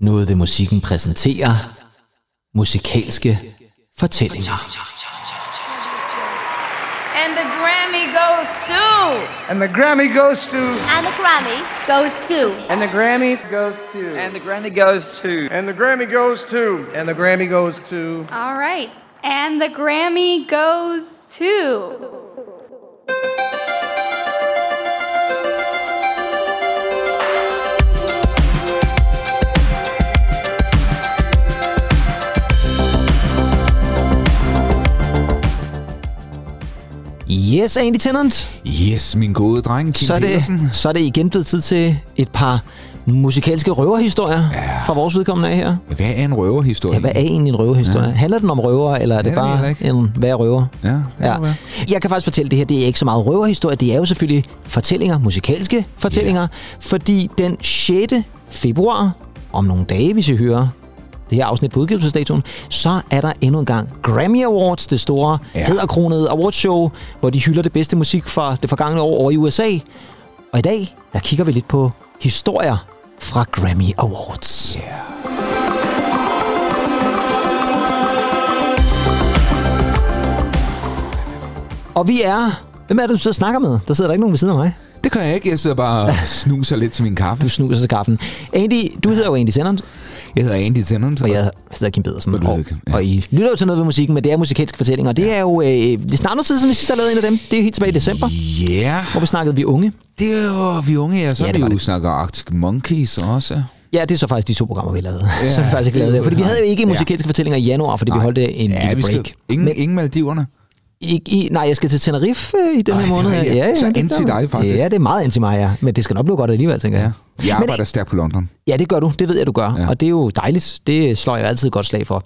Noget ved musikken præsenterer musikalske fortællinger. And the Grammy goes to. And the Grammy goes to. And the Grammy goes to. And the Grammy goes to. And the Grammy goes to. And the Grammy goes to. And the Grammy goes to. All right. And the Grammy goes to. Yes, Andy Tennant. Yes, min gode dreng, Kim Så er, det, Petersen. så er det igen blevet tid til et par musikalske røverhistorier ja. fra vores vedkommende af her. Hvad er en røverhistorie? Ja, hvad er egentlig en røverhistorie? Ja. Handler den om røver, eller er det Ja, det bare jeg ikke. en hvad er røver? Ja, det Ja. være. Jeg kan faktisk fortælle det her, det er ikke så meget røverhistorie, det er jo selvfølgelig fortællinger, musikalske fortællinger, fordi den 6. februar, om nogle dage, hvis I hører det her afsnit på udgivelsesdatoen, så er der endnu en gang Grammy Awards, det store ja. Hedderkronede awardshow, hvor de hylder det bedste musik fra det forgangne år over i USA. Og i dag, der kigger vi lidt på historier fra Grammy Awards. Ja. Og vi er... Hvem er det, du sidder og snakker med? Der sidder der ikke nogen ved siden af mig. Det kan jeg ikke. Jeg sidder bare og snuser lidt til min kaffe. Du snuser til kaffen. Andy, du hedder jo Andy Tennant, Jeg hedder Andy Tennant. og jeg hedder Kim Pedersen. Og Og, ja. og I lytter jo til noget ved musikken, men det er musikalske fortællinger. Og det er jo... Øh, det er snart noget tid siden, vi sidst har lavet en af dem. Det er helt tilbage i december, Ja, hvor vi snakkede Vi Unge. det er jo vi unge, ja. Så Ja, ja, det vi var jo det. snakker Arctic Monkeys også. Ja, det er så faktisk de to programmer, vi lavede. Ja, Ja, så vi faktisk ikke lavet det. Fordi vi havde jo ikke Ja. musikalske fortællinger i januar, fordi vi Nej. holdt en Ja, lille vi break. skal, ingen, Men ingen Maldiverne. Ikke, i, nej, jeg skal til Tenerife øh, i den Ej, her er måned. Ja, ja, Så anti dig, faktisk. Ja, det er meget anti mig, ja. Men det skal nok blive godt alligevel, tænker Ja. jeg. Jeg Men- arbejder stærkt på London. Ja, det gør du. Det ved jeg, du gør. Ja. Ja. Og det er jo dejligt. Det slår jeg altid godt slag for.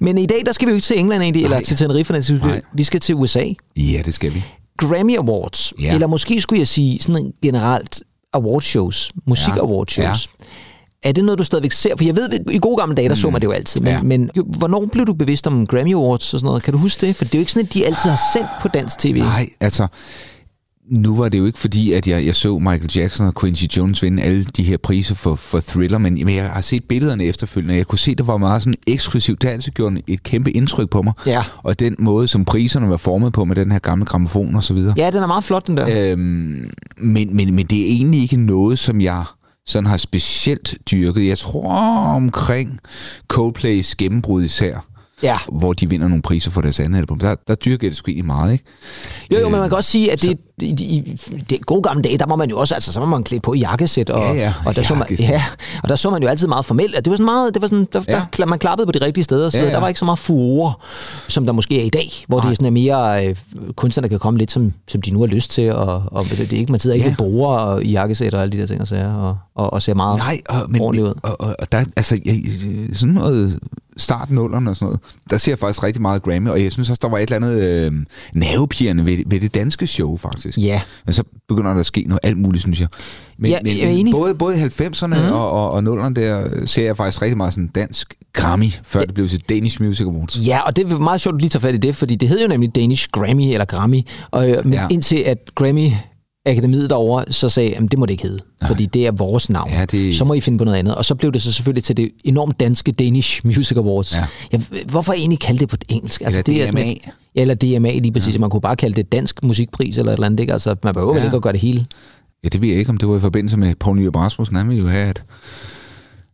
Men i dag, der skal vi jo ikke til England egentlig, eller til Tenerife. Vi skal, Nej. vi skal til USA. Ja, det skal vi. Grammy Awards. Ja. Eller måske skulle jeg sige sådan en generelt awardshows. Musik Ja. awardshows. Er det noget, du stadigvæk ser? For jeg ved, i gode gamle dage, der så man det jo altid. Men, Ja. men jo, hvornår blev du bevidst om Grammy Awards og sådan noget? Kan du huske det? For det er jo ikke sådan, at de altid har sendt på dansk tv. Nej, altså... Nu var det jo ikke fordi, at jeg, jeg så Michael Jackson og Quincy Jones vinde alle de her priser for, for Thriller, men, men jeg har set billederne efterfølgende, og jeg kunne se, at det var meget sådan eksklusivt. Det har altid gjort et kæmpe indtryk på mig. Ja. Og den måde, som priserne var formet på med den her gamle gramofon og så videre. Ja, den er meget flot, den der. Øhm, men, men, men det er egentlig ikke noget, som jeg sådan har specielt dyrket. Jeg tror omkring Coldplays gennembrud især, Ja. hvor de vinder nogle priser for deres andet album. Der, der dyrker det sgu egentlig meget, ikke? Jo, jo, men man kan også sige, at det, i, i, det gode gamle dage, der må man jo også, altså så må man klæde på i jakkesæt, og, Ja, ja, og, der så man, ja, og der så man jo altid meget formelt, at det var sådan meget, det var sådan, der, ja. der, man klappede på de rigtige steder, så Ja, ja, der var ikke så meget furore, som der måske er i dag, hvor Nej. det sådan er mere, øh, kunstnerne kan komme lidt, som, som de nu har lyst til, og, og det, er ikke, man sidder ikke Ja. borer og i jakkesæt og alle de der ting og sager, og, og, og ser meget Nej, og, men, ordentligt ud. og, og, og der, altså, jeg, sådan noget start nullerne og sådan noget, der ser jeg faktisk rigtig meget Grammy, og jeg synes også, der var et eller andet øh, nervepirrende ved, ved det danske show, faktisk. Ja, Men så begynder der at ske noget alt muligt, synes jeg. Men, Ja, men, jeg men både, både i 90'erne Mhm. mm. og, og, og 0'erne der, ser jeg faktisk rigtig meget sådan dansk Grammy, før det blev til Danish Music Awards. Ja, og det er meget sjovt, at lige tager fat i det, fordi det hed jo nemlig Danish Grammy, eller Grammy, og, øh, men ja. Ja. indtil at Grammy Akademiet derovre så sagde, at det må det ikke hedde, fordi det er vores navn. Ja, det- Så må I finde på noget andet. Og så blev det så selvfølgelig til det enormt danske Danish Music Awards. Ja. Ja, hvorfor egentlig kalde det på engelsk? Altså, Eller det er sådan DMA. Ja, eller DMA lige præcis. Ja. Man kunne bare kalde det dansk musikpris eller et eller andet. Ikke? Altså, man behøver Ja. ikke at gøre det hele. Ja, det ved jeg ikke, om det var i forbindelse med Poul Nyrup Rasmussen. Han ville jo have, at,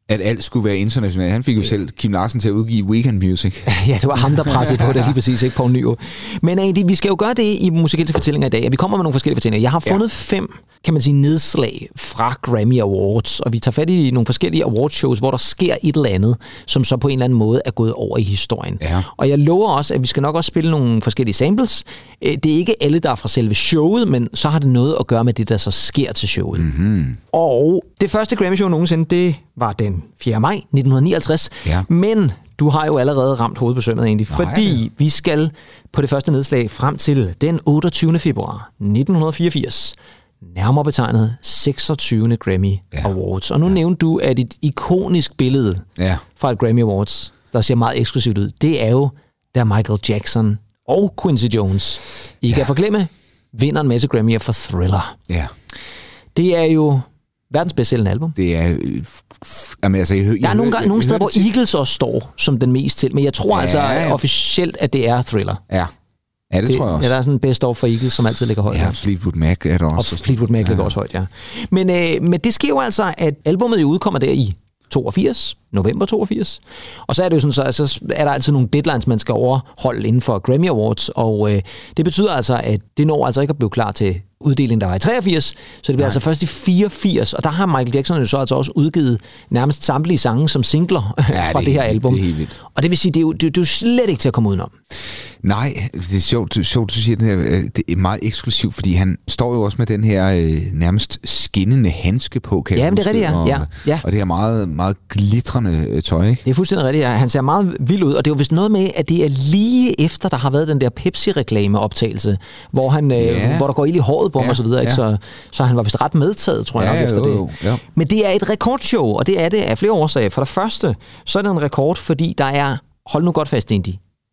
at alt skulle være internationalt. Han fik jo selv Kim Larsen til at udgive Weekend Music. Ja, det var ham, der pressede på det lige præcis, ikke Poul Nyrup. Men egentlig, vi skal jo gøre det i musikalske fortællinger i dag, og vi kommer med nogle forskellige fortællinger. Jeg har fundet ja. fem, kan man sige, nedslag fra Grammy Awards, og vi tager fat i nogle forskellige awardshows, hvor der sker et eller andet, som så på en eller anden måde er gået over i historien. Ja. Og jeg lover også, at vi skal nok også spille nogle forskellige samples. Øh, Det er ikke alle, der er fra selve showet, men så har det noget at gøre med det, der så sker til showet. Mm-hmm. Og det første Grammy-show nogensinde, det var den 4. maj 1959. Ja. Men du har jo allerede ramt hovedet på sømmet egentlig, Nej. fordi vi skal på det første nedslag frem til den 28. februar 1984. Nærmere betegnet 26. Grammy Ja. Awards. Og nu ja. nævnte du, at et ikonisk billede Ja. fra et Grammy Awards, der ser meget eksklusivt ud, det er jo, da Michael Jackson og Quincy Jones, I ja. kan forglemme, vinder en masse Grammy'er for Thriller. Ja. Det er jo verdens bedst sælgende album. Det er... øh, Jamen, altså, jeg, hø- Der jeg er nogle, gange, nogle jeg steder, hørte hvor Eagles også står som den mest til, men jeg tror Ja, altså ja. officielt, at det er Thriller. Ja. ja, det, tror jeg også. Ja, der er sådan en best of for Eagles, som altid ligger højt. Ja, Fleetwood Mac er der Og også. Fleetwood Mac ligger også højt, ja. Men, øh, men det sker jo altså, at albumet jo udkommer der i 82, november 82. Og så er det jo sådan, så altså, er der altid nogle deadlines, man skal overholde inden for Grammy Awards, og øh, det betyder altså, at det når altså ikke at blive klar til uddelingen, der var i 83, så det bliver altså først i 84, og der har Michael Jackson jo så altså også udgivet nærmest samtlige sange som singler Ja, fra det det, er her helt- album. det. Og det vil sige, det er jo, det, det er jo slet ikke til at komme udenom. Nej, det er sjovt, sjovt du siger det her. øh, Det er meget eksklusivt, fordi han står jo også med den her øh, nærmest skinnende handske på, kan Ja, men det er rigtigt, ja. Og, Ja, ja. og det her meget, meget glitrende øh, tøj, ikke? Det er fuldstændig rigtigt. Ja. Han ser meget vild ud, og det er jo vist noget med, at det er lige efter, der har været den der Pepsi-reklame-optagelse, hvor, han, Ja. øh, hvor der går ild i håret på ham Ja, og så videre. Ikke? ja. Så, så han var vist ret medtaget, tror jeg Ja, nok, efter jo, jo, det. ja. Men det er et rekordshow, og det er det af flere årsager. For det første, så er det en rekord, fordi der er, hold nu godt fast, Indy,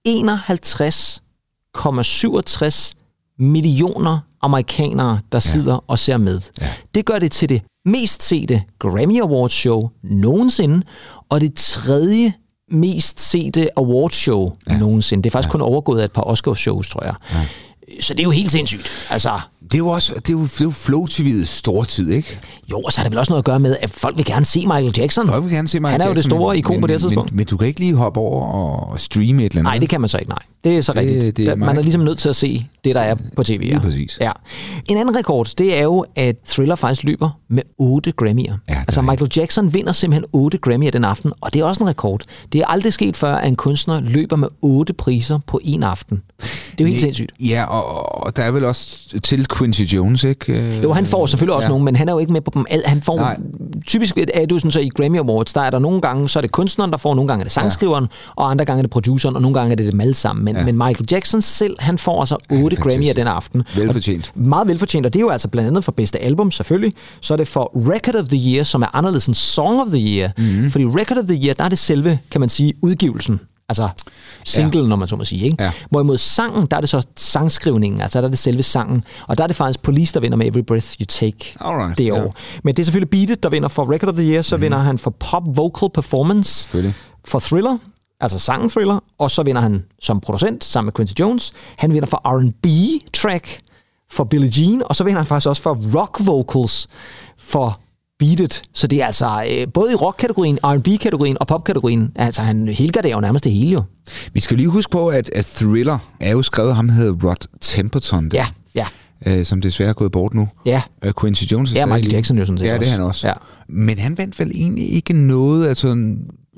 51,67 millioner amerikanere, der sidder og ser med. Ja. Det gør det til det mest sete Grammy Awards show nogensinde, og det tredje mest sete awards show ja. nogensinde. Det er faktisk ja. kun overgået af et par Oscar shows, tror jeg. Ja. Så det er jo helt sindssygt. Altså, Det er jo også det er jo, det er jo Flow TV'ets store tid, ikke? jo, og så har det vel også noget at gøre med, at folk vil gerne se Michael Jackson. Folk vil gerne se Michael Han er jo det Jackson, store ikon på det her tidspunkt. Men, men, du kan ikke lige hoppe over og streame et eller andet. Nej, det kan man så ikke, nej. Det er så Det- rigtigt. det er Det, man er ligesom nødt til at se det, der er på tv. Ja. Lige præcis. Ja. En anden rekord, det er jo, at Thriller faktisk løber med 8 Grammy'er. det er altså Michael Jackson vinder simpelthen 8 Grammy'er den aften, og det er også en rekord. Det er aldrig sket før, at en kunstner løber med 8 priser på en aften. Det er jo helt sindssygt. Ja, og, og der er vel også til Quincy Jones, ikke? Øh, Jo, han får selvfølgelig også ja. nogen, men han er jo ikke med på dem. Han får, Nej. typisk er det sådan, så i Grammy Awards, der er der nogle gange, så er det kunstneren, der får, nogle gange er det sangskriveren, ja. og andre gange er det produceren, og nogle gange er det dem alle sammen. Men, ja. Men Michael Jackson selv, han får altså 8 fantastisk. Grammy'er den aften. Velfortjent. Og meget velfortjent, og det er jo altså blandt andet for bedste album, selvfølgelig. Så er det for Record of the Year, som er anderledes end Song of the Year. Mhm. Mm-hmm. Fordi Record of the Year, der er det selve, kan man sige, udgivelsen. Altså single, ja. når man så må sige. Ikke? Ja. Hvorimod sangen, der er det så sangskrivningen, altså der er det selve sangen. Og der er det faktisk Police, der vinder med Every Breath You Take Alright, det ja. år. Men det er selvfølgelig Beat It, der vinder for Record of the Year, så mm. vinder han for Pop Vocal Performance, for Thriller, altså sangen Thriller, og så vinder han som producent sammen med Quincy Jones. Han vinder for R&B track for Billie Jean, og så vinder han faktisk også for rock vocals for Beat It. Så det er altså øh, både i rock-kategorien, R&B-kategorien og pop-kategorien. Altså han helgarderer jo nærmest det hele jo. Vi skal lige huske på, at, at Thriller er jo skrevet af ham, der hedder Rod Temperton, Ja, ja, øh, som desværre er gået bort nu. ja. Øh, Quincy Jones Ja, Michael Jackson jo sådan set Ja, det er han også. Ja. Men han vandt vel egentlig ikke noget, altså...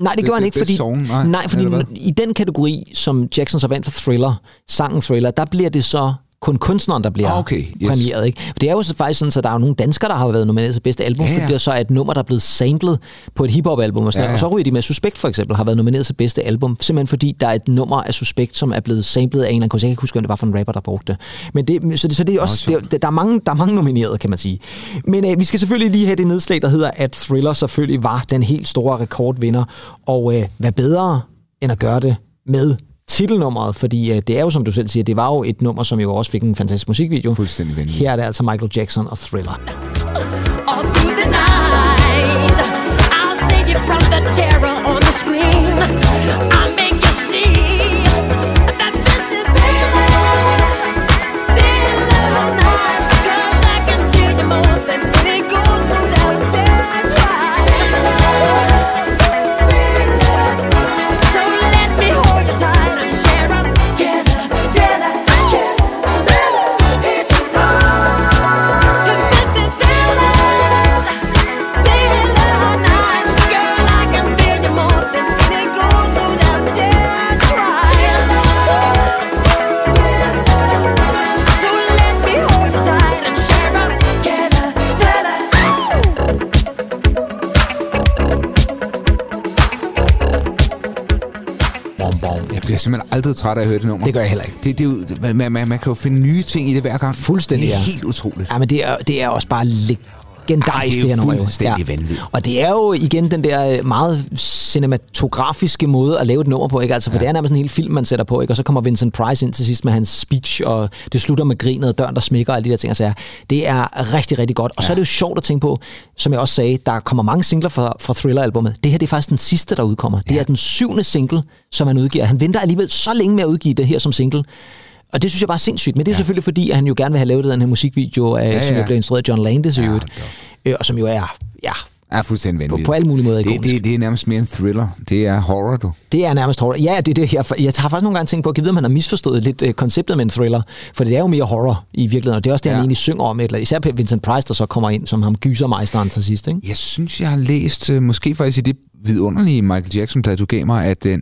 Nej, det gjorde han ikke, fordi, song? Nej, nej, fordi i den kategori, som Jackson så vandt for Thriller, sangen Thriller, der bliver det så kun kunstneren, der bliver Ah, okay, yes. præmieret. Ikke? Det er jo så faktisk sådan, at der er nogle danskere, der har været nomineret til bedste album, Ja, ja, fordi det så er et nummer, der er blevet samlet på et hiphop-album. Og, sådan Ja, ja, og så ryger de med Suspekt for eksempel, har været nomineret til bedste album, simpelthen fordi der er et nummer af Suspekt, som er blevet samlet af en eller anden kunstner. Jeg kan ikke huske, hvem det var for en rapper, der brugte det. Men det, så, det, så det er også, det, der, er mange, der er mange nomineret, kan man sige. Men øh, vi skal selvfølgelig lige have det nedslag, der hedder, at Thriller selvfølgelig var den helt store rekordvinder. Og øh, hvad bedre end at gøre det med titelnummeret, fordi øh, det er jo, som du selv siger, det var jo et nummer, som jo også fik en fantastisk musikvideo. Fuldstændig vanvittigt. Her er det altså Michael Jackson og Thriller. all through the night. I'll save you from the terror bliver simpelthen aldrig træt af at høre det nummer. Det gør jeg heller ikke. Det, det er jo, man, man, man kan jo finde nye ting i det hver gang. Fuldstændig, Det er ja. helt utroligt. Ja, men det er, det er også bare leg- legendarisk, det, det er her nummer. fuldstændig vanvittigt. Og det er jo igen den der øh, meget cinematografiske måde at lave et nummer på, ikke? Altså, for ja. det er nærmest en hel film, man sætter på, ikke? Og så kommer Vincent Price ind til sidst med hans speech, og det slutter med grinet, og døren, der smækker, og alle de der ting. Altså, det er rigtig, rigtig godt. Og ja. så er det jo sjovt at tænke på, som jeg også sagde, der kommer mange singler fra, fra Thriller-albummet. Det her det er faktisk den sidste, der udkommer. Ja. Det er den syvende single, som han udgiver. Han venter alligevel så længe med at udgive det her som single. Og det synes jeg bare er sindssygt. Men det er ja. selvfølgelig fordi, at han jo gerne vil have lavet den her musikvideo, af, ja, ja. som jo blev instrueret af John Landis i øvrigt. Øh, og som jo er, ja, er fuldstændig vanvittigt. på alle mulige måder det, det, det er nærmest mere en thriller. Det er horror, du. Det er nærmest horror. Ja, det er det her. Jeg har faktisk nogle gange tænkt på, at jeg ved, om han har misforstået lidt øh, konceptet med en thriller. For det er jo mere horror i virkeligheden, og det er også det, ja. han egentlig synger om. Eller, især Vincent Price, der så kommer ind som ham gysermeisteren til sidst. Ikke? Jeg synes, jeg har læst, øh, måske faktisk i det vidunderlige Michael Jackson, der du gav mig, at den,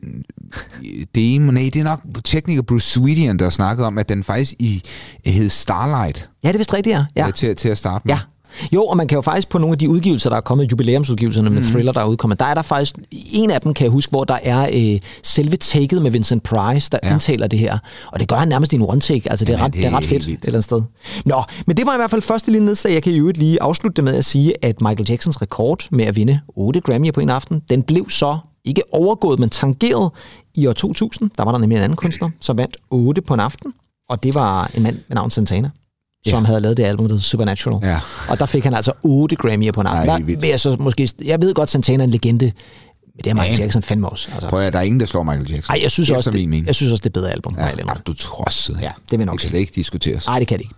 det er, nej, det er nok tekniker Bruce Sweetian, der snakkede om, at den faktisk i, hed Starlight Ja, det er vist rigtigt, ja. ja. ja. til, til at starte med. Ja. Jo, og man kan jo faktisk på nogle af de udgivelser, der er kommet, jubilæumsudgivelserne med mm. Thriller, der er udkommet, der er der faktisk, en af dem kan jeg huske, hvor der er øh, selve taket med Vincent Price, der ja. Indtaler det her. Og det gør han nærmest i en one-take, altså det er, Jamen, ret, det det er er ret fedt et eller andet sted. Nå, men det var i hvert fald første lille nedslag. Jeg kan i øvrigt lige afslutte det med at sige, at Michael Jacksons rekord med at vinde 8 Grammy'er på en aften, den blev så ikke overgået, men tangeret i år 2000. Der var der nemlig en anden kunstner, som vandt 8 på en aften. Og det var en mand med navn Santana som havde lavet det album, der hedder Supernatural. Ja. Og der fik han altså 8 Grammy'er på en aften. Ej, Der jeg, så måske, jeg ved godt, Santana er en legende, men det er Michael Ja. Jackson fandme også. Altså. Prøv at, der er ingen, der slår Michael Jackson. Ej, jeg synes, Efter også, det, mening. jeg synes også, det er bedre album. Ja, Ja, du tosset. Ja, det vil nok det kan slet ikke diskuteres. Nej, det kan det ikke.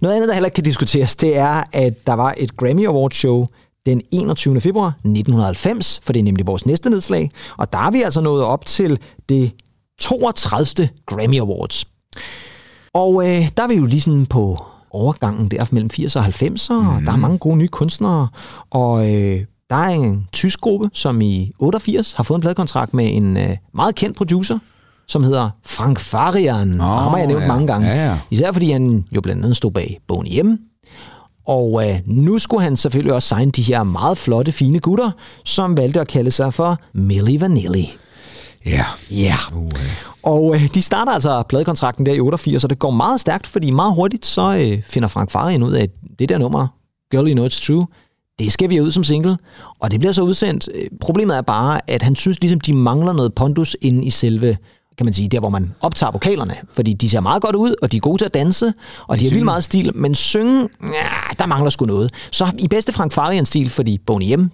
Noget andet, der heller ikke kan diskuteres, det er, at der var et Grammy Award show den 21. februar 1990, for det er nemlig vores næste nedslag. Og der er vi altså nået op til det 32. Grammy Awards. Og øh, der er vi jo lige sådan på overgangen der mellem 80 og 90'er, mm. og der er mange gode nye kunstnere, og øh, der er en tysk gruppe, som i 88 har fået en pladekontrakt med en øh, meget kendt producer, som hedder Frank Farian. Oh, ham har jeg nævnt ja. mange gange. Ja, ja. Især fordi han jo blandt andet stod bag Boney M. Og øh, nu skulle han selvfølgelig også signe de her meget flotte, fine gutter, som valgte at kalde sig for Milli Vanilli. Ja. Ja. Uh, Og øh, de starter altså pladekontrakten der i 88, og det går meget stærkt, fordi meget hurtigt så øh, finder Frank Farian ud af, at det der nummer, Girl You Know It's True, det skal vi ud som single, og det bliver så udsendt. Øh, Problemet er bare, at han synes ligesom, de mangler noget pondus inde i selve kan man sige, der hvor man optager vokalerne. Fordi de ser meget godt ud, og de er gode til at danse, og de har vildt meget stil, men synge, ja, der mangler sgu noget. Så i bedste Frank Farian-stil, fordi Boney M,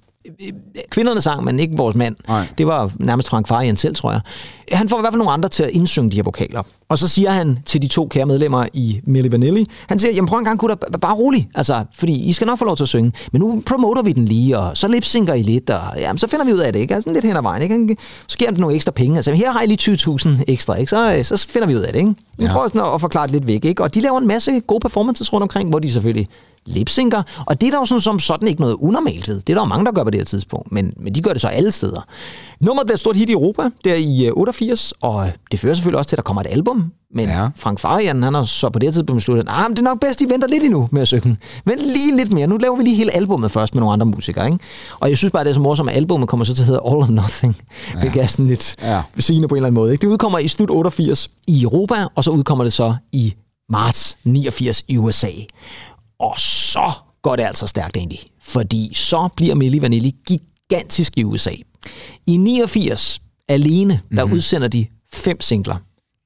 kvinderne sang, men ikke vores mand. Nej. Det var nærmest Frank Farian selv, tror jeg. Han får i hvert fald nogle andre til at indsynge de her vokaler. Og så siger han til de to kære medlemmer i Milli Vanilli, han siger, jamen prøv en gang, gutter, b- bare rolig. Altså, fordi I skal nok få lov til at synge. Men nu promoter vi den lige, og så lipsynker I lidt, og jamen, så finder vi ud af det, ikke? Altså, lidt hen ad vejen, ikke? Så giver han nogle ekstra penge. Altså, her har I lige 20.000 ekstra, ikke? Så, øh, så finder vi ud af det, ikke? Nu Ja. prøver sådan at, at forklare det lidt væk, ikke? Og de laver en masse gode performances rundt omkring, hvor de selvfølgelig lipsynker, og det er der jo sådan, som sådan ikke noget unormalt ved. Det er der jo mange, der gør på det her tidspunkt, men, men de gør det så alle steder. Nummeret bliver et stort hit i Europa, der i øh, 88, og det fører selvfølgelig også til, at der kommer et album, men Ja. Frank Farian, han har så på det her tidspunkt besluttet, ah, men det er nok bedst, I venter lidt endnu med at synge. Vent lige lidt mere. Nu laver vi lige hele albumet først med nogle andre musikere, ikke? Og jeg synes bare, det er så morsomt, at albumet kommer så til at hedde All or Nothing, ja. hvilket er sådan lidt ja. sigende på en eller anden måde. Ikke? Det udkommer i slut 88 i Europa, og så udkommer det så i marts 89 i USA. Og så går det altså stærkt egentlig, fordi så bliver Milli Vanilli gigantisk i USA. I 89 alene, der mm-hmm. udsender de fem singler.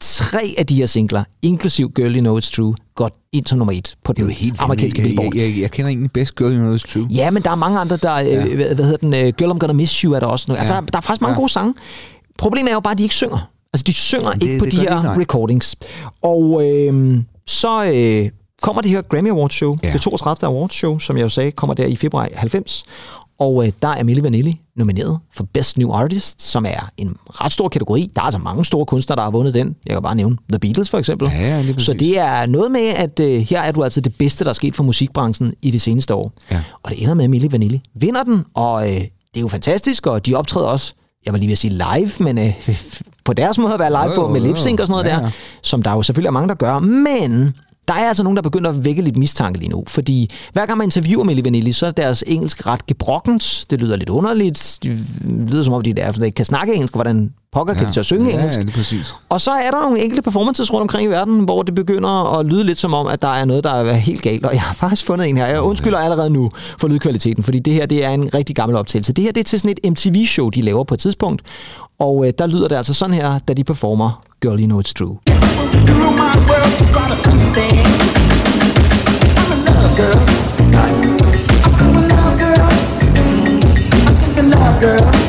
Tre af de her singler, inklusiv Girl You Know It's True, går ind som nummer et på den helt amerikanske billboard. jeg, jeg, jeg, kender egentlig bedst Girl You Know It's True. Ja, men der er mange andre, der... Ja. Øh, hvad, hedder den? Øh, Girl I'm Gonna Miss You er der også. Noget. Altså, Ja. der, der er faktisk mange Ja. gode sange. Problemet er jo bare, at de ikke synger. Altså, de synger Det- ikke på det de de her nej. recordings. Og øh, så øh, kommer det her Grammy Awards show, Ja. det 32. Awards show, som jeg jo sagde, kommer der i februar 90. Og øh, der er Milli Vanilli nomineret for Best New Artist, som er en ret stor kategori. Der er altså mange store kunstnere, der har vundet den. Jeg kan bare nævne The Beatles for eksempel. Ja, ja, så det er noget med, at øh, her er du altså det bedste, der er sket for musikbranchen i det seneste år. Ja. Og det ender med, at Milli Vanilli vinder den, og øh, det er jo fantastisk, og de optræder også, jeg var lige ved at sige live, men øh, på deres måde at være live Jo, på med jo. lip sync og sådan noget Ja, der, som der jo selvfølgelig er mange, der gør, men der er altså nogen, der begynder at vække lidt mistanke lige nu. Fordi hver gang man interviewer Milli Vanilli, så er deres engelsk ret gebrokkent. Det lyder lidt underligt. Det lyder som om, de der, ikke kan snakke engelsk. Hvordan pokker kan de så synge ja, engelsk? Ja, det er præcis. Og så er der nogle enkelte performances rundt omkring i verden, hvor det begynder at lyde lidt som om, at der er noget, der er helt galt. Og jeg har faktisk fundet en her. Jeg undskylder allerede nu for lydkvaliteten, fordi det her det er en rigtig gammel optagelse. Det her det er til sådan et MTV-show, de laver på et tidspunkt. Og øh, der lyder det altså sådan her, da de performer Girl, You Know It's True. Girl,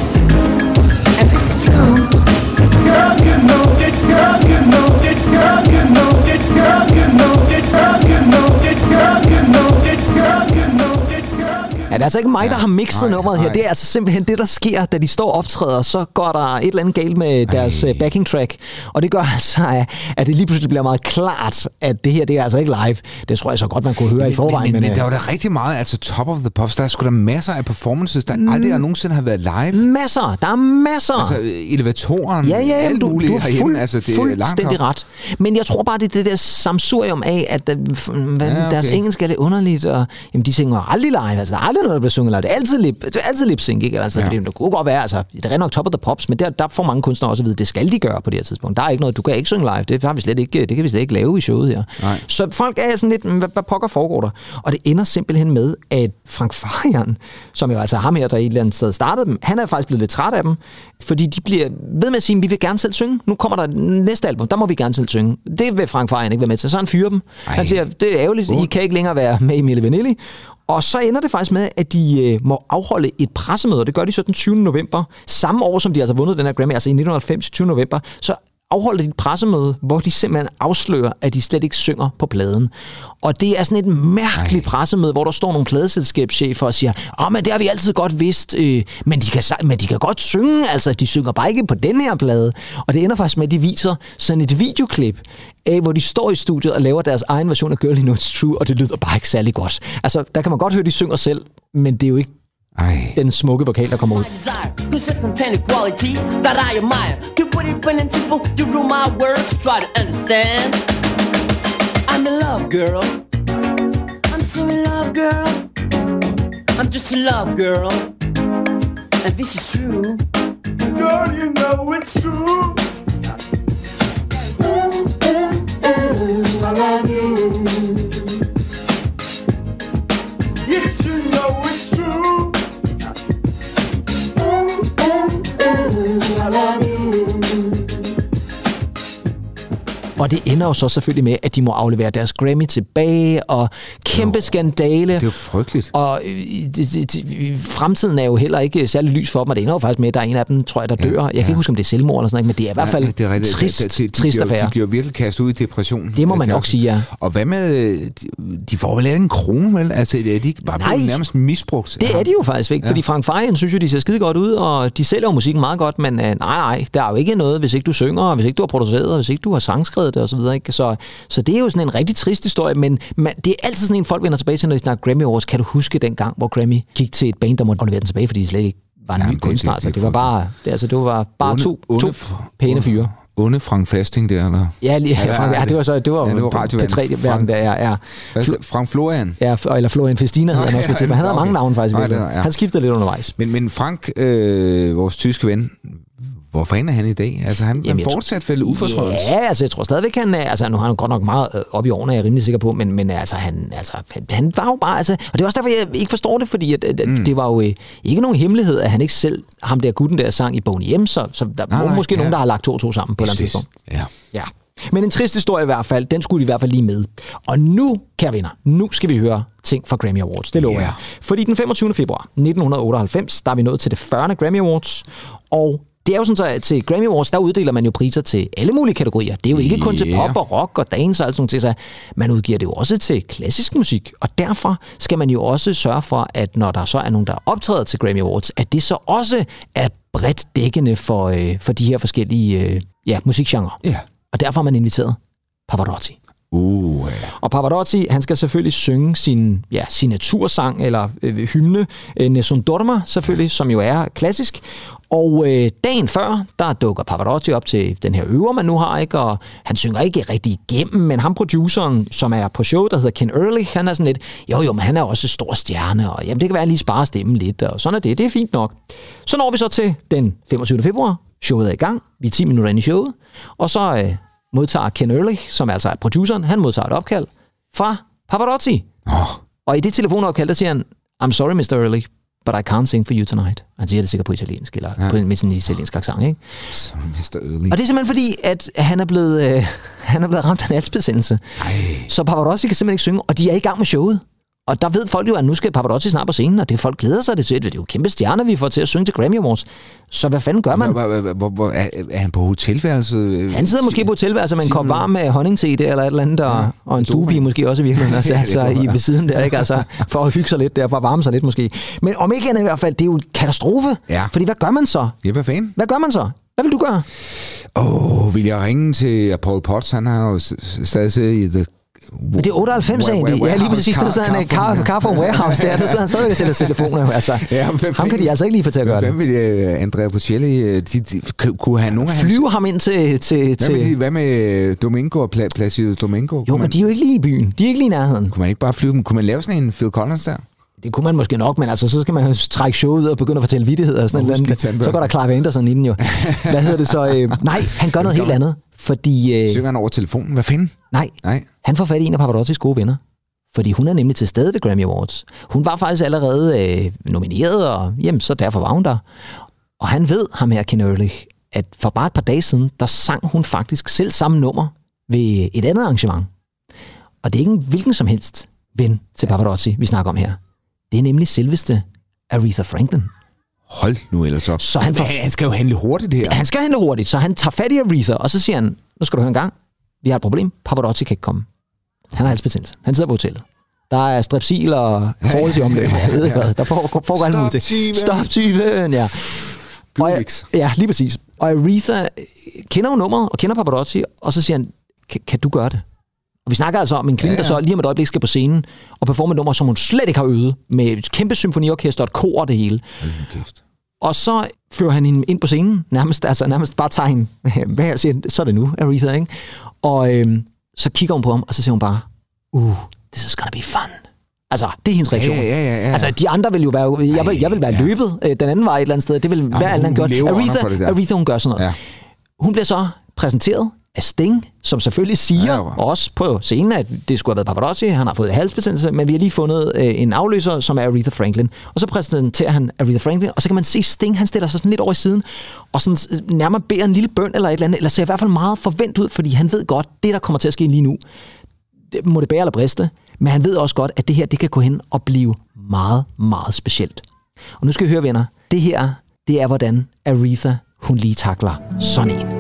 det er altså ikke mig, der har mixet nej, nummeret her. nej. Det er altså simpelthen det, der sker, da de står og optræder. Så går der et eller andet galt med deres Ej. øh, backing track. Og det gør altså, at- det lige pludselig bliver meget klart, at det her det er altså ikke live. Det tror jeg så godt, man kunne høre i forvejen. men, men, øh, men der var da rigtig meget, altså Top of the Pops, der er sgu da masser af performances, der mm. aldrig nogensinde har været live. Masser. Der er masser. Altså elevatoren, Ja, ja, ja, alt du, muligt du er herhjemme, fuld, altså det er langt fuldstændig ret. Men jeg tror bare, det er det der samsurium af, at øh, hvad, Ja, ja, okay. deres engelsk er lidt underligt, og jamen, de synger aldrig live. Altså, der er aldrig noget, der bliver sunget live. Det er altid lip, det er altid lip sync, ikke? Altså, Ja. fordi det kunne godt være, altså, det er nok top of the pops, men der, der får mange kunstnere også at vide, det skal de gøre på det her tidspunkt. Der er ikke noget, du kan ikke synge live. Det, har vi slet ikke, det kan vi slet ikke lave i showet her. Nej. Så folk er sådan lidt, "Mm, hvad, hvad pokker foregår der? Og det ender simpelthen med, at Frank Farian, som jo altså ham her, der et eller andet sted startede dem, han er faktisk blevet lidt træt af dem, fordi de bliver ved med at sige, vi vil gerne selv synge. Nu kommer der næste album, der må vi gerne selv synge. Det vil Frank Farian ikke være med til, så han fyrer dem. Ej. Han siger, det er ærgerligt, I kan ikke længere være med i Mille Vanilli. Og så ender det faktisk med, at de øh, må afholde et pressemøde, og det gør de så den 20. november, samme år som de altså vundet den her Grammy, altså i 1990, 20. november, så afholder de et pressemøde, hvor de simpelthen afslører, at de slet ikke synger på pladen. Og det er sådan et mærkeligt Ej. pressemøde, hvor der står nogle pladeselskabschefer og siger, åh, men det har vi altid godt vidst, øh, men, de kan, men de kan godt synge, altså de synger bare ikke på den her plade. Og det ender faktisk med, at de viser sådan et videoklip af, hvor de står i studiet og laver deres egen version af Girl You Know It's True, og det lyder bare ikke særlig godt. Altså, der kan man godt høre, at de synger selv, men det er jo ikke Ej. den smukke vokal, der kommer ud. desire, who's a content quality that I admire. To put it plain and simple, you rule my words, try to understand. I'm in love, girl. I'm so in love, girl. I'm just in love, girl. And this is true. Girl, you know it's true. Yes, you know it's true. la Og det ender jo så selvfølgelig med, at de må aflevere deres Grammy tilbage, og kæmpe Jo, skandale. Det er jo frygteligt. Og øh, det, det, det, fremtiden er jo heller ikke særlig lys for dem, og det ender jo faktisk med, at der er en af dem, tror jeg, der dør. Jeg kan ja. ikke huske, om det er selvmord eller sådan noget, men det er i hvert fald Ja, det er rigtigt. trist, De- de, de, trist bliver, affære. De bliver virkelig kastet ud i depression. Det må man Ja, nok sige, ja. Og hvad med, øh, de, de får vel en krone, vel? Altså, er de ikke bare Nej. nærmest misbrugt? Det er de jo faktisk ikke, ja. fordi Frank Farian synes jo, de ser skide godt ud, og de sælger jo musikken meget godt, men øh, nej, nej, der er jo ikke noget, hvis ikke du synger, og hvis ikke du har produceret, og hvis ikke du har sangskrevet det osv. Ikke? Så, så det er jo sådan en rigtig trist historie, men man, det er altid sådan en, folk vender tilbage til, når de snakker Grammy Awards. Kan du huske den gang, hvor Grammy gik til et band, der måtte levere den tilbage, fordi de slet ikke var en Jamen, ny det- kunstner? Altså, det- det var bare, det, altså, det var bare Onde- to, onde to pæne fyre. Onde Frank Fasting der, eller? Ja, lige, ja, Frank, ja, det var så det var, Ja, det var radioværten. P3-verden, der er. Ja. Hvad siger- Frank Florian? Ja, eller Florian Festina hedder han også på ja, han havde okay. mange navne faktisk. Nej, det ja. Han skiftede lidt undervejs. Men, men Frank, øh, vores tyske ven, hvor fanden er han i dag? Altså, han, Jamen, han fortsat vel ufortrødent? Ja, altså jeg tror stadigvæk, han er, altså nu har han godt nok meget øh, op i årene, er jeg rimelig sikker på, men, men altså, han, altså, han, han var jo bare, altså, og det er også derfor, jeg ikke forstår det, fordi at, at, mm. det var jo øh, ikke nogen hemmelighed, at han ikke selv, ham der gutten der sang i Boney M, så, så der Nej, var måske ja. nogen, der har lagt to og to sammen på et eller andet tidspunkt. Ja. Ja. Men en trist historie i hvert fald, den skulle i hvert fald lige med. Og nu, kære venner, nu skal vi høre ting fra Grammy Awards. Det lover Ja. jeg. Fordi den 25. februar 1998, der er vi nået til det 40. Grammy Awards. Og det er jo sådan, så at til Grammy Awards, der uddeler man jo priser til alle mulige kategorier. Det er jo ikke kun til pop og rock og dance og alt sådan noget. Så man udgiver det jo også til klassisk musik. Og derfor skal man jo også sørge for, at når der så er nogen, der optræder til Grammy Awards, at det så også er bredt dækkende for, øh, for de her forskellige øh, ja, musikgenre. Ja. Og derfor har man inviteret Pavarotti. Uh. Og Pavarotti, han skal selvfølgelig synge sin ja, signatursang, eller øh, hymne, øh, Nessun Dorma selvfølgelig, som jo er klassisk. Og øh, dagen før, der dukker Pavarotti op til den her øver, man nu har, ikke? og han synger ikke rigtig igennem, men ham produceren, som er på show, der hedder Ken Ehrlich, han er sådan lidt, jo jo, men han er også stor stjerne, og jamen, det kan være, at lige sparer stemmen lidt, og sådan er det, det er fint nok. Så når vi så til den 25. februar, showet er i gang, vi er 10 minutter inde i showet, og så øh, modtager Ken Ehrlich, som altså er produceren, han modtager et opkald fra Pavarotti. Oh, Og i det telefonopkald, der siger han, I'm sorry, Mr. Ehrlich, but I can't sing for you tonight. Han siger det sikkert på italiensk, eller ja. på, med sådan en italiensk accent, ikke? så Mr. Early. Og det er simpelthen fordi, at han er blevet, øh, han er blevet ramt af en halsbetændelse. Ej. Så Pavarotti kan simpelthen ikke synge, og de er i gang med showet. Og der ved folk jo, at nu skal Pavarotti snart på scenen, og det folk glæder sig det til. Det er jo kæmpe stjerner, vi får til at synge til Grammy Awards. Så hvad fanden gør man? Hvor, hvor, er, han på hotelværelset? Han sidder måske på hotelværelset med en kop varm med honning der, eller et eller andet, og, en stuepige måske også i virkeligheden, og sat det sig i ved siden der, ikke? Altså, for at hygge sig lidt der, for at varme sig lidt måske. Men om ikke andet i hvert fald, det er jo en katastrofe. Ja. Fordi hvad gør man så? Ja, hvad fanden? Hvad gør man så? Hvad vil du gøre? Åh, oh, vil jeg ringe til Paul Potts? Han har jo stadig siddet i The... Men det er 98 egentlig. Ja, lige præcis. Der sidder han i car, car from warehouse der. Der sidder han stadigvæk og sælger telefoner. Altså, Ja, hvem ham kan de altså ikke lige få til at gøre Hvem det. vil uh, Andrea Bocelli... øh, De, de, kunne han nogen Flyve ham ind til... til, Hvad med, til de, hvad med Domingo og Pla, Placido Domingo? jo, men de er jo ikke lige i byen. De er ikke lige i nærheden. kunne man ikke bare flyve dem? Kunne man lave sådan en Phil Collins der? Det kunne man måske nok, men altså, så skal man trække showet ud og begynde at fortælle vittigheder og sådan Og noget. Så går der Clive Anderson inden jo. Hvad hedder det så? Øh, nej, han gør noget helt andet. Fordi, øh, Synger han over telefonen? Hvad fanden? nej, Nej. han får fat i en af Pavarottis gode venner. Fordi hun er nemlig til stede ved Grammy Awards. Hun var faktisk allerede øh, nomineret, og jamen, så derfor var hun der. Og han ved, ham her, Ken Ehrlich, at for bare et par dage siden, der sang hun faktisk selv samme nummer ved et andet arrangement. Og det er ikke en hvilken som helst ven til Pavarotti, vi snakker om her. Det er nemlig selveste Aretha Franklin. Hold nu ellers op. Så han får- han skal jo handle hurtigt her. Han skal handle hurtigt, så han tager fat i Aretha, og så siger han, nu skal du høre en gang, vi har et problem, Pavarotti kan ikke komme. Han har halsbetændelse. Han sidder på hotellet. Der er strepsil og halls i omløb. Jeg ved ikke hvad. Der foregår, foregår alt muligt. Stop tyven, ja. Og, ja, lige præcis. Og Aretha kender jo nummeret og kender Pavarotti, og så siger han, kan du gøre det? Og vi snakker altså om en kvinde, Ja, ja, der så lige om et øjeblik skal på scenen og performe et nummer, som hun slet ikke har øvet, med et kæmpe symfoniorkester og et kor og det hele. Kæft. Og så fører han hende ind på scenen, nærmest, altså nærmest bare tager hende, hvad jeg siger, så er det nu, Aretha, ikke? Og øhm, så kigger hun på ham, og så siger hun bare, uh, this is gonna be fun. Altså, det er hendes reaktion. Ja, ja, ja, ja. Altså, de andre vil jo være, jeg vil, jeg vil være ja. løbet øh, den anden vej et eller andet sted. Det vil være alt andet godt. Aretha. Aretha, hun gør sådan noget. Ja. Hun bliver så præsenteret af Sting, som selvfølgelig siger, Ja, jo. også på scenen, at det skulle have været Pavarotti, han har fået halsbetændelse, men vi har lige fundet øh, en afløser, som er Aretha Franklin. Og så præsenterer han Aretha Franklin, og så kan man se Sting, han stiller sig sådan lidt over i siden, og sådan øh, nærmere beder en lille bøn eller et eller andet, eller ser i hvert fald meget forvent ud, fordi han ved godt, det der kommer til at ske lige nu, det må det bære eller briste, men han ved også godt, at det her, det kan gå hen og blive meget, meget specielt. Og nu skal vi høre, venner, det her, det er, hvordan Aretha, hun lige takler sådan en.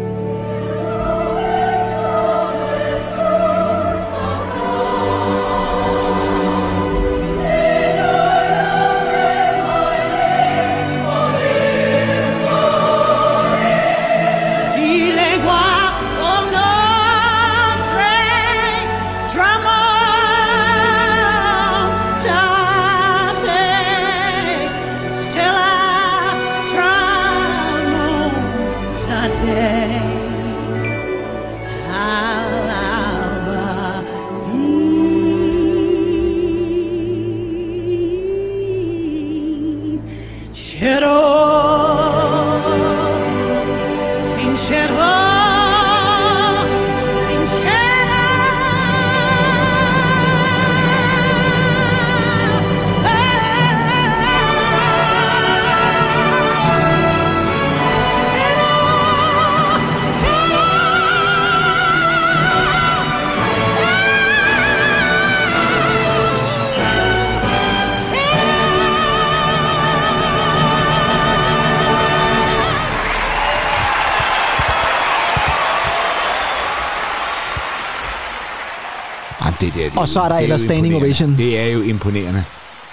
Og så er der ellers standing ovation. Det er jo imponerende.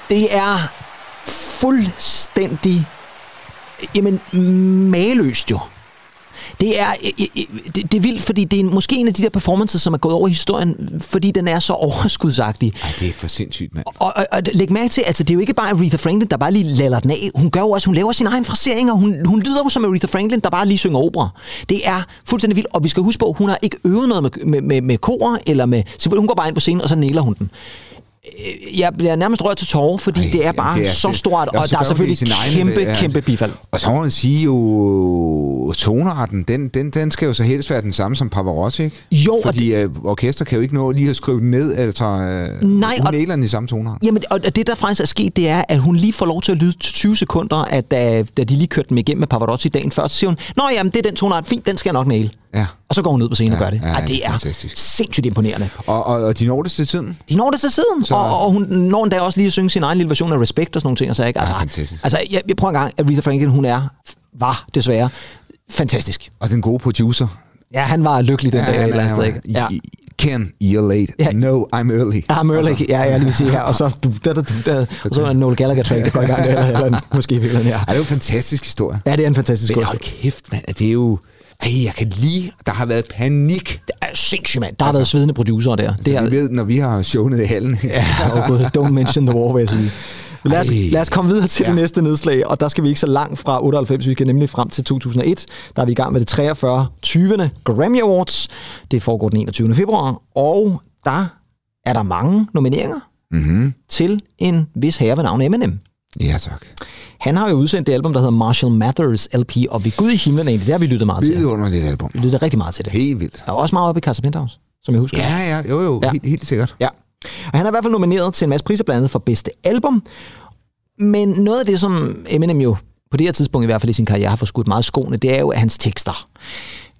Det er fuldstændig jamen, mageløst jo. Det er, øh, øh, det, det er vildt, fordi det er måske en af de der performances, som er gået over i historien, fordi den er så overskudsagtig. Ej, det er for sindssygt, mand. Og, og, og læg mærke til, altså det er jo ikke bare Aretha Franklin, der bare lige laller den af. Hun gør jo også, hun laver sin egen frasering, og hun, hun lyder jo som Aretha Franklin, der bare lige synger opera. Det er fuldstændig vildt, og vi skal huske på, hun har ikke øvet noget med, med, med, med kor, eller med, hun går bare ind på scenen, og så næler hun den. Øh, Jeg bliver nærmest rørt til tårer, fordi Ej, det er bare det er så fedt. stort, og der er det selvfølgelig kæmpe, ja. kæmpe bifald. Og så må man sige jo, tonearten, den, den, den skal jo så helst være den samme som Pavarotti, ikke? Jo, og Fordi øh, orkester kan jo ikke nå lige at skrive den ned, altså øh, Nej, hun og- i samme toneart. Jamen, og det der faktisk er sket, det er, at hun lige får lov til at lyde til 20 sekunder, at da, da de lige kørte dem igennem med Pavarotti dagen før, så siger hun, Nå jamen, det er den tonart, fint, den skal jeg nok næle. Ja. Og så går hun ned på scenen og Ja, gør det. ja, Ej, det det er fantastisk. sindssygt imponerende. Og, og, og de når det til tiden. De når det til siden, Så- og, og hun når endda også lige at synge sin egen lille version af Respect og sådan nogle ting. Og så, ikke? Altså, Ja, fantastisk. altså jeg, jeg prøver en gang, Aretha Franklin, hun er, var desværre, fantastisk. Og den gode producer. Ja, han var lykkelig den ja, dag et eller andet. Ikke? Ja. Ken, you're late. Ja. No, I'm early. Ja, Merlick, ja, jeg lige vil sige her. Og så, da, da, da, og så er der en Noel Gallagher-track, der går i gang der, eller, eller måske i virkeligheden, ja. Ej, det er jo en fantastisk historie. Ja, det er en fantastisk Men god hold kæft, mand. Det er jo... Ej, jeg kan lige... Der har været panik. Det er sindssygt, mand. Der har været svidende producer der. Det Så er, vi ved, når vi har showet i hallen. Ja, og gud, don't mention the war, vil jeg sige. Lad os, Ej. lad os komme videre til. Ja. det næste nedslag, og der skal vi ikke så langt fra 98, vi skal nemlig frem til 2001. Der er vi i gang med det 43. 20. Grammy Awards. Det foregår den 21. februar, og der er der mange nomineringer mm-hmm. til en vis herre ved navn Eminem. Ja, tak. Han har jo udsendt det album, der hedder Marshall Mathers LP, og ved Gud i himlen egentlig, det har vi lyttet meget til. Vidunderligt album. Vi lyttede rigtig meget til det. Helt vildt. Der er også meget oppe i Casa Penthouse, som jeg husker. Ja, ja, jo, jo. Ja. Ja. Helt, helt sikkert. Ja. Og han er i hvert fald nomineret til en masse priser, blandt andet for bedste album. Men noget af det, som Eminem jo på det her tidspunkt, i hvert fald i sin karriere, har forskudt meget skoene, det er jo, at hans tekster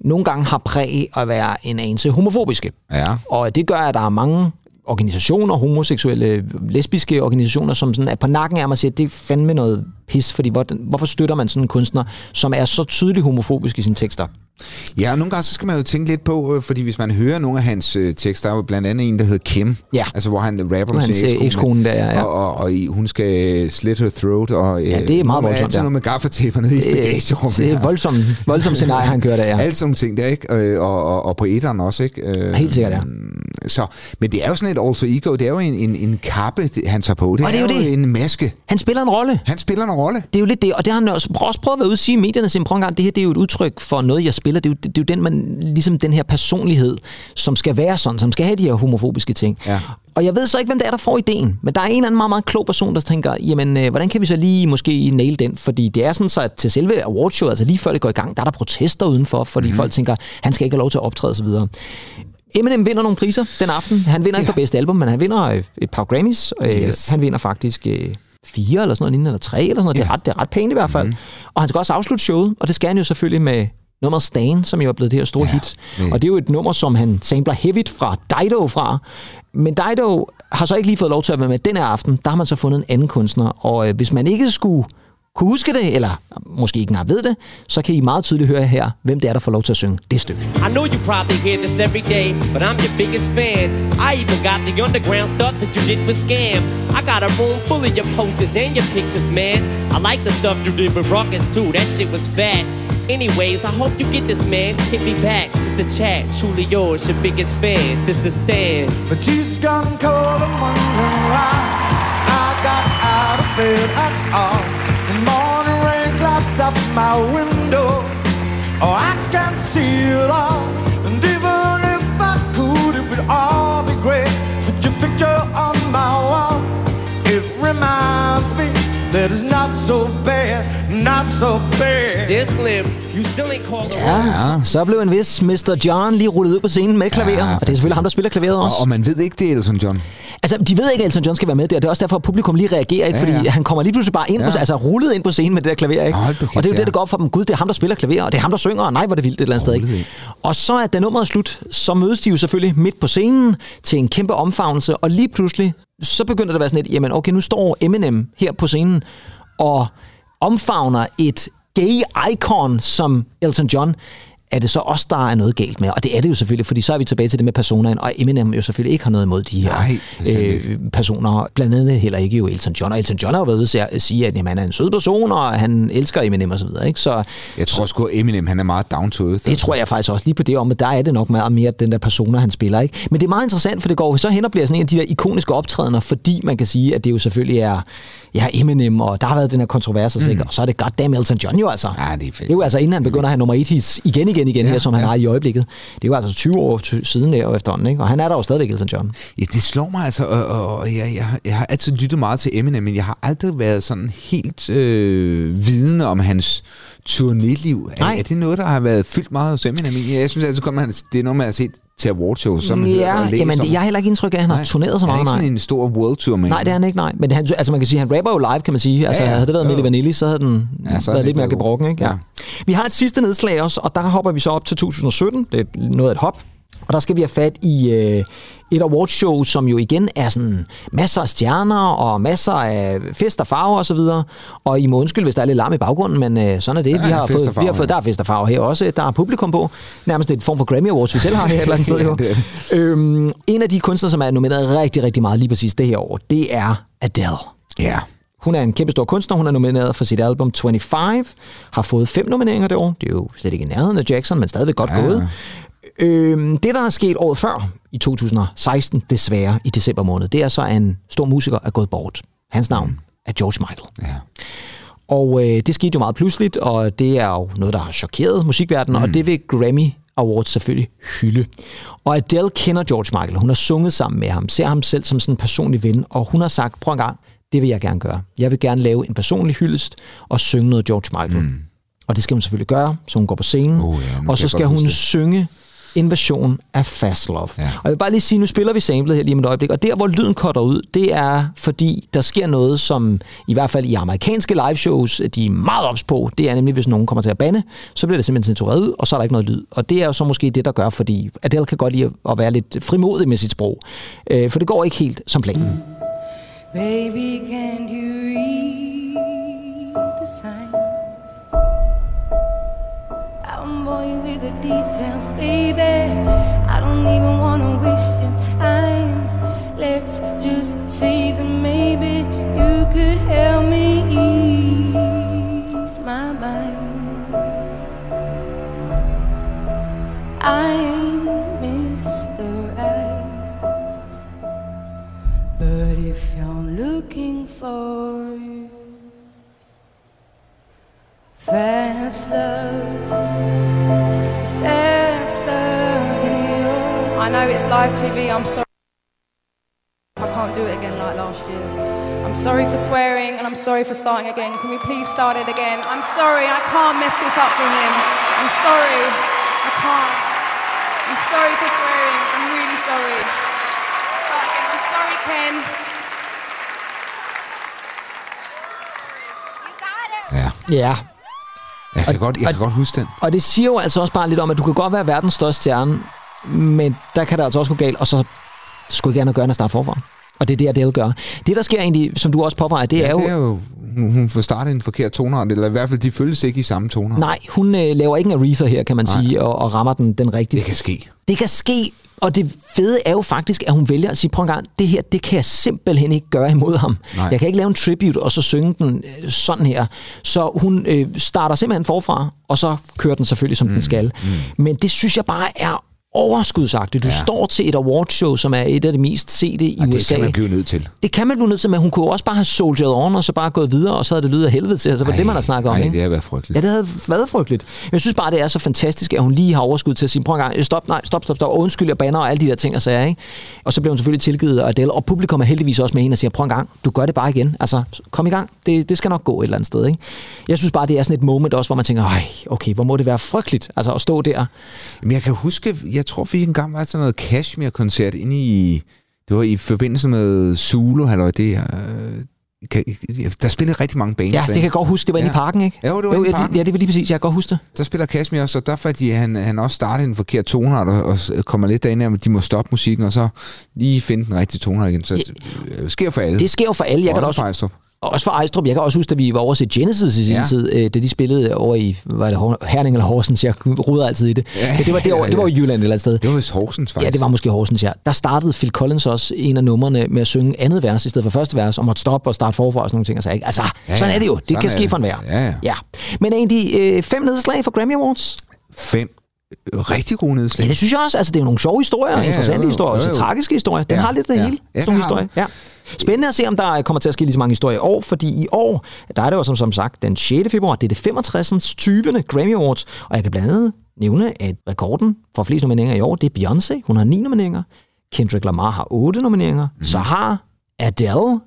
nogle gange har præg at være en anelse homofobiske. Ja. Og det gør, at der er mange organisationer, homoseksuelle, lesbiske organisationer, som sådan er på nakken af mig og siger, at det er fandme noget pis, fordi hvor, hvorfor støtter man sådan en kunstner, som er så tydeligt homofobisk i sine tekster? Ja, og nogle gange så skal man jo tænke lidt på, øh, fordi hvis man hører nogle af hans øh, tekster, der er blandt andet en, der hedder Kim, Ja. altså hvor han rapper med sin øh, ekskone, der, ja. og, og, og hun skal slit her throat, og øh, Ja, det er meget voldsomt, altid ja. noget med gaffataper nede i bagagerummet. Det er voldsomt, voldsomt scenarie, han kører der, ja. Alle sådan ting der, ikke? Øh, Og, og, og på etteren også, ikke? Øh, Helt sikkert, ja. Så, men det er jo sådan et alter ego, det er jo en, en, en kappe, han tager på. Det, Og det er jo det. en maske. Han spiller en rolle. Han spiller en rolle. Det er jo lidt det, og det har han også, også prøvet at være ude at sige i medierne, sin prøv det her det er jo et udtryk for noget, jeg spiller. Det er jo, det, er jo den, man, ligesom den her personlighed, som skal være sådan, som skal have de her homofobiske ting. Ja. Og jeg ved så ikke, hvem det er, der får ideen, men der er en eller anden meget, meget klog person, der tænker, jamen, øh, hvordan kan vi så lige måske nail den? Fordi det er sådan så, at til selve awardshowet, altså lige før det går i gang, der er der protester udenfor, fordi mm-hmm. folk tænker, han skal ikke have lov til at optræde osv. Eminem vinder nogle priser den aften. Han vinder ikke for bedste album, men han vinder øh, et par Grammys. Øh, Yes. Han vinder faktisk øh, fire eller sådan noget eller tre eller sådan noget. Det, er ret, det er ret pænt i hvert fald. Mm. Og han skal også afslutte showet, og det skal han jo selvfølgelig med nummeret Stan, som jo er blevet det her store ja, hit. det- Og det er jo et nummer, som han sampler heavigt fra Dido fra. Men Dido har så ikke lige fået lov til at være med den her aften. Der har man så fundet en anden kunstner. Og øh, hvis man ikke skulle kunne huske det, eller måske ikke engang ved det, så kan I meget tydeligt høre her, hvem det er, der får lov til at synge det stykke. I know you probably hear this every day, but I'm your biggest fan. I even got the underground stuff that you did with Scam. I got a room full of your posters and your pictures, man. I like the stuff you did with Ruckus too, that shit was fat. Anyways, I hope you get this, man. Hit me back, just a chat. Truly yours, your biggest fan. This is Stan. The cheese gone cold and wondering why I got out of bed at all. The morning rain clapped up my window. Oh, I can't see it all. And even if I could, it would all be great. With your picture on my wall, it reminds that it's not so bad, not so bad. Dear Slim, you still ain't called a Ja, så blev en vis Mr. John lige rullet ud på scenen med klaver, Ja, og det er selvfølgelig ham, der spiller klaveret også. Og, og man ved ikke, det er Elton John. Altså, de ved ikke, at Elton John skal være med der. Det er også derfor, at publikum lige reagerer, ikke? Ja, fordi ja. han kommer lige pludselig bare ind, Ja. på, altså rullet ind på scenen med det der klaver. Ikke? Hold kæft, og det er jo ja. det, der går op for dem. Gud, det er ham, der spiller klaver, og det er ham, der synger, og nej, hvor det vildt et eller andet sted. Holy. Ikke? Og så er da nummeret er slut, så mødes de jo selvfølgelig midt på scenen til en kæmpe omfavnelse, og lige pludselig, så begynder det at være sådan et, jamen okay, nu står Eminem her på scenen, og omfavner et gay icon som Elton John er det så os, der er noget galt med? Og det er det jo selvfølgelig, fordi så er vi tilbage til det med personaen, og Eminem jo selvfølgelig ikke har noget imod de her Nej, øh, personer. Blandt andet heller ikke jo Elton John. Og Elton John har jo været ude at sige, at jamen, han er en sød person, og han elsker Eminem og så videre. Ikke? Så Jeg tror sgu, Eminem han er meget down to earth. det tror jeg faktisk også lige på det om, at der er det nok meget mere den der persona, han spiller. Ikke? Men det er meget interessant, for det går så hen og bliver sådan en af de der ikoniske optrædener, fordi man kan sige, at det jo selvfølgelig er ja, Eminem, og der har været den her kontrovers, mm. og så er det goddamn Elton John jo altså. Ja, det er fedt. Det er jo altså inden han begynder at have nummer 1 hits igen, igen, igen, ja, her, som han ja. har i øjeblikket. Det er jo altså 20 år siden der efterhånden, ikke? og han er der jo stadigvæk, Elton John. Ja, det slår mig altså, og, og, og jeg, jeg, jeg har altid lyttet meget til Eminem, men jeg har aldrig været sådan helt øh, vidende om hans turnéliv. Er, Nej. er det noget, der har været fyldt meget hos Eminem? Jeg synes altid, at han, det er noget, man har set til awardshows, som man hører Ja, og jamen, det, jeg har heller ikke indtryk af, at han har Nej. turneret så Han er meget. ikke Nej. sådan en stor world tour, men Nej, det er han ikke, nej. Men han, altså man kan sige, han rapper jo live, kan man sige. Altså, Ja, ja. havde det været Milli. Vanilli, så havde den Ja, ja, så været lidt mere gebrokken, ikke? Ja. Ja. Vi har et sidste nedslag også, og der hopper vi så op til 2017. Det er noget af et hop. Og der skal vi have fat i øh, et awardshow, som jo igen er sådan masser af stjerner og masser af fest og farver osv. Og, og I må undskylde, hvis der er lidt larm i baggrunden, men øh, sådan er det. Ja, vi, har fået, vi har fået, der er fest og farver her også. Der er publikum på. Nærmest et form for Grammy Awards, vi selv har her et eller andet sted. Jo. Øhm, en af de kunstnere, som er nomineret rigtig, rigtig meget lige præcis det her år, det er Adele. ja. Hun er en kæmpe stor kunstner. Hun er nomineret for sit album 25. Har fået fem nomineringer det år. Det er jo slet ikke i nærheden af Jackson, men stadigvæk godt Ja. gået. Øhm, det, der er sket året før, i 2016, desværre i december måned, det er så, at en stor musiker er gået bort. Hans navn er George Michael. ja. Og øh, det skete jo meget pludseligt, og det er jo noget, der har chokeret musikverdenen, mm. og det vil Grammy Awards selvfølgelig hylde. Og Adele kender George Michael. Hun har sunget sammen med ham, ser ham selv som sådan en personlig ven, og hun har sagt, prøv en gang, det vil jeg gerne gøre. Jeg vil gerne lave en personlig hyldest og synge noget George Michael. Mm. Og det skal hun selvfølgelig gøre, så hun går på scenen. Oh ja, og så skal hun det. synge en version af Fast Love. Ja. Og jeg vil bare lige sige, nu spiller vi samlet her lige om et øjeblik, og der, hvor lyden cutter ud, det er, fordi der sker noget, som i hvert fald i amerikanske liveshows, de er meget ops på. Det er nemlig, hvis nogen kommer til at bande, så bliver det simpelthen censureret ud, og så er der ikke noget lyd. Og det er jo så måske det, der gør, fordi Adele kan godt lide at være lidt frimodig med sit sprog. Øh, for det går ikke helt som planen. Baby, can't you read the signs? Boring with the details, baby. I don't even wanna waste your time. Let's just say that maybe you could help me ease my mind. I ain't Mr. Right. But if you're looking for fast love, if that's love in your I know it's live TV. I'm sorry. I can't do it again like last year. I'm sorry for swearing and I'm sorry for starting again. Can we please start it again? I'm sorry. I can't mess this up for him. I'm sorry. I can't. I'm sorry for swearing. I'm really sorry. Start again. I'm sorry, Ken. You Jeg kan, godt, jeg kan godt huske den. Og det siger jo altså også bare lidt om, at du kan godt være verdens største stjerne, men der kan det altså også gå galt, og så skulle ikke andet gøre end at starte forfra. Og det er det, Adele gør. Det, der sker egentlig, som du også påpeger, det er jo... det er jo hun, får startet en forkert tonart, eller i hvert fald, de følges ikke i samme tonart. Nej, hun øh, laver ikke en Aretha her, kan man sige, og, og rammer den, den rigtige. Det kan ske. Det kan ske, og det fede er jo faktisk, at hun vælger at sige, prøv en gang, det her, det kan jeg simpelthen ikke gøre imod ham. Nej. Jeg kan ikke lave en tribute, og så synge den øh, sådan her. Så hun øh, starter simpelthen forfra, og så kører den selvfølgelig, som mm. den skal. Mm. Men det synes jeg bare er overskudsagtigt. Du ja. står til et awardshow, som er et af de mest sete i Og det USA. kan man blive nødt til. Det kan man blive nødt til, men hun kunne også bare have soldieret on, og så bare gået videre, og så havde det lydet af helvede til, altså var det, man har snakket om. Nej, det har været frygteligt. Ja, det havde været frygteligt. Jeg synes bare, det er så fantastisk, at hun lige har overskud til at sige, prøv en gang, stop, nej, stop, stop, stop, og undskyld, jeg banner og alle de der ting og sager, ikke? Og så blev hun selvfølgelig tilgivet af Adele, og publikum er heldigvis også med hende og siger, prøv en gang, du gør det bare igen. Altså, kom i gang. Det, det skal nok gå et eller andet ssted, ikke? Jeg synes bare, det er sådan et moment også, hvor man tænker, ej, okay, hvor må det være frygteligt, altså at stå der. Men jeg kan huske, jeg tror, vi engang var sådan noget Kashmir-koncert inde i... Det var i forbindelse med Zulu, eller det øh, kan, der spillede rigtig mange bands. Ja, det kan jeg godt huske, det var inde i Ja. parken, ikke? Jo, det var inde i parken. Ja, det var lige præcis, jeg kan godt huske det. Der spiller Kashmir også, og der fordi han, han også startede en forkert tonart, og, og kommer lidt derinde, at de må stoppe musikken, og så lige finde den rigtige tonart igen. Så det øh, sker for alle. Det sker jo for alle. Jeg kan da også, Også Og også for Ejstrup. Jeg kan også huske, at vi var over til Genesis i sin Ja. tid, øh, da de spillede over i, var det Herning eller Horsens? Jeg ruder altid i det. Ja, Ja, det var derovre, ja, det var i ja. Jylland et eller andet sted. Det var vist Horsens, faktisk. Ja, det var måske Horsens, ja. Der startede Phil Collins også en af numrene med at synge andet vers i stedet for første vers, og måtte stoppe og starte forfra og sådan nogle ting. Og så, ikke? Altså, ja, Ja, sådan ja. er det jo. Det Sådan kan ske det. for enhver. Ja, ja. ja. Men de øh, fem nedslag for Grammy Awards? Fem rigtig gode nedslag. Ja, det synes jeg også. Altså, det er jo nogle sjove historier, ja, interessante jo, jo, historier, også jo, tragiske historier. Den Ja, har lidt af det ja. hele. Ja, sådan historier. Ja. Spændende at se, om der kommer til at ske lige så mange historier i år, fordi i år, der er det jo som, som sagt den 6. februar, det er det 65. 20. Grammy Awards, og jeg kan blandt andet nævne, at rekorden for flest nomineringer i år, det er Beyoncé, hun har 9 nomineringer, Kendrick Lamar har 8 nomineringer, mm. så har Adele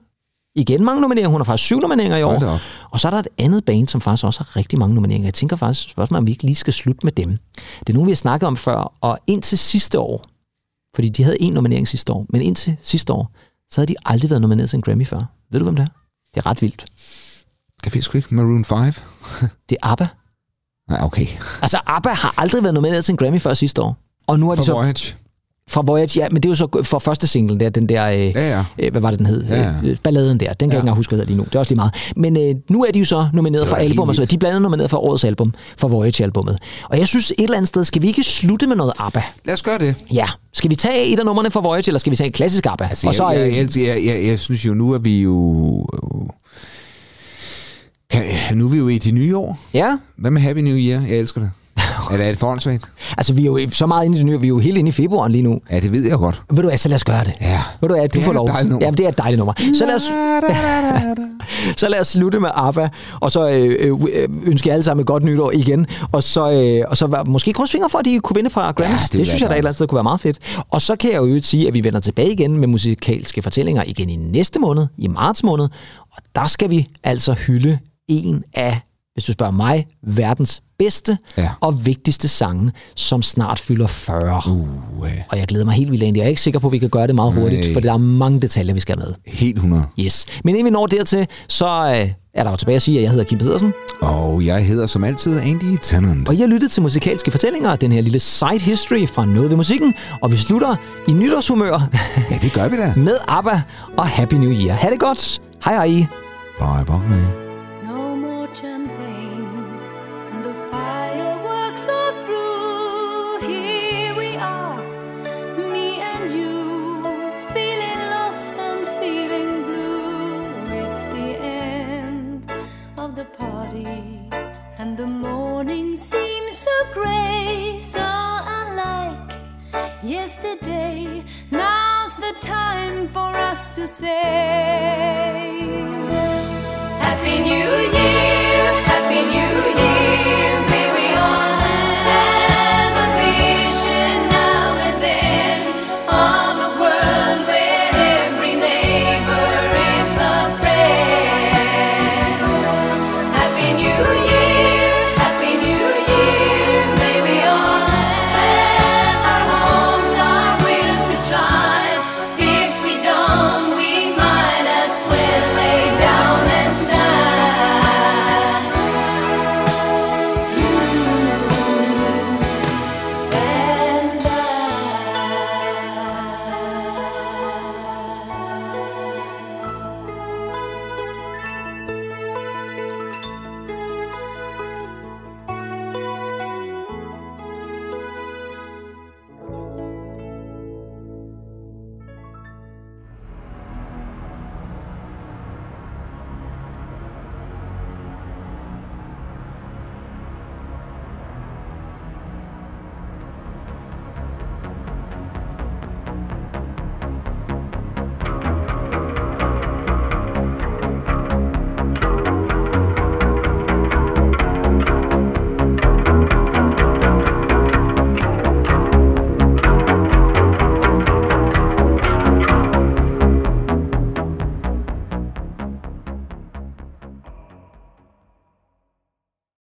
igen mange nomineringer, hun har faktisk 7 nomineringer i år, og så er der et andet band, som faktisk også har rigtig mange nomineringer. Jeg tænker faktisk, spørgsmålet om vi ikke lige skal slutte med dem. Det er nogen, vi har snakket om før, og indtil sidste år, fordi de havde en nominering sidste år, men indtil sidste år, så havde de aldrig været nomineret til en Grammy før. Ved du, hvem det er? Det er ret vildt. Det ved jeg sgu ikke. Maroon 5? Det er ABBA. Nej, okay. Altså, ABBA har aldrig været nomineret til en Grammy før sidste år. Og nu er de For så... Voyage. Fra Voyage, ja, men det er jo så for første single der, den der, øh, Ja, ja. øh, hvad var det, den hed? Ja, ja. Øh, balladen der, den kan jeg Ja. ikke engang huske, hvad lige nu. Det er også lige meget. Men øh, nu er de jo så nomineret for album og så. De er blandt andet nomineret for årets album, for Voyage-albummet. Og jeg synes et eller andet sted, skal vi ikke slutte med noget ABBA? Lad os gøre det. Ja. Skal vi tage et af numrene for Voyage, eller skal vi tage et klassisk ABBA? Altså, og så, jeg, jeg, øh, jeg, jeg, jeg, jeg synes jo, nu er vi jo... Kan, nu er vi jo i det nye år. ja, Hvad med Happy New Year? Jeg elsker det. Eller er det for altså vi er jo så meget inde i det nye, vi er jo helt inde i februar lige nu. Ja, det ved jeg godt. Ved du hvad, så lad os gøre det. Ja. Ved du hvad, du Det er får et lov. nummer. Jamen, det er et dejligt nummer. Så lad os, så lad os slutte med ABBA, og så øh, øh, ønske jer alle sammen et godt nytår igen. Og så, øh, og så måske krydse fingre for, at de kunne vinde fra Grammys. Ja, det det, det synes jeg jeg da et eller andet sted kunne være meget fedt. Og så kan jeg jo sige, at vi vender tilbage igen med musikalske fortællinger igen i næste måned, i marts måned. Og der skal vi altså hylde en af, hvis du spørger mig, verdens bedste Ja. og vigtigste sange, som snart fylder 40. Uh, øh, Og jeg glæder mig helt vildt ind. Jeg er ikke sikker på, at vi kan gøre det meget hurtigt, Nej. for der er mange detaljer, vi skal have med. helt 100. Yes. Men inden vi når dertil, så øh, er der jo tilbage at sige, at jeg hedder Kim Pedersen, Og jeg hedder som altid Andy Tennant. og jeg lyttet til musikalske fortællinger, den her lille side history fra Noget ved musikken, og vi slutter i nytårshumør Ja, det gør vi da. med ABBA og Happy New Year. Ha' det godt. Hej hej. Bye, bye. yesterday. Now's the time for us to say Happy New Year, Happy New Year.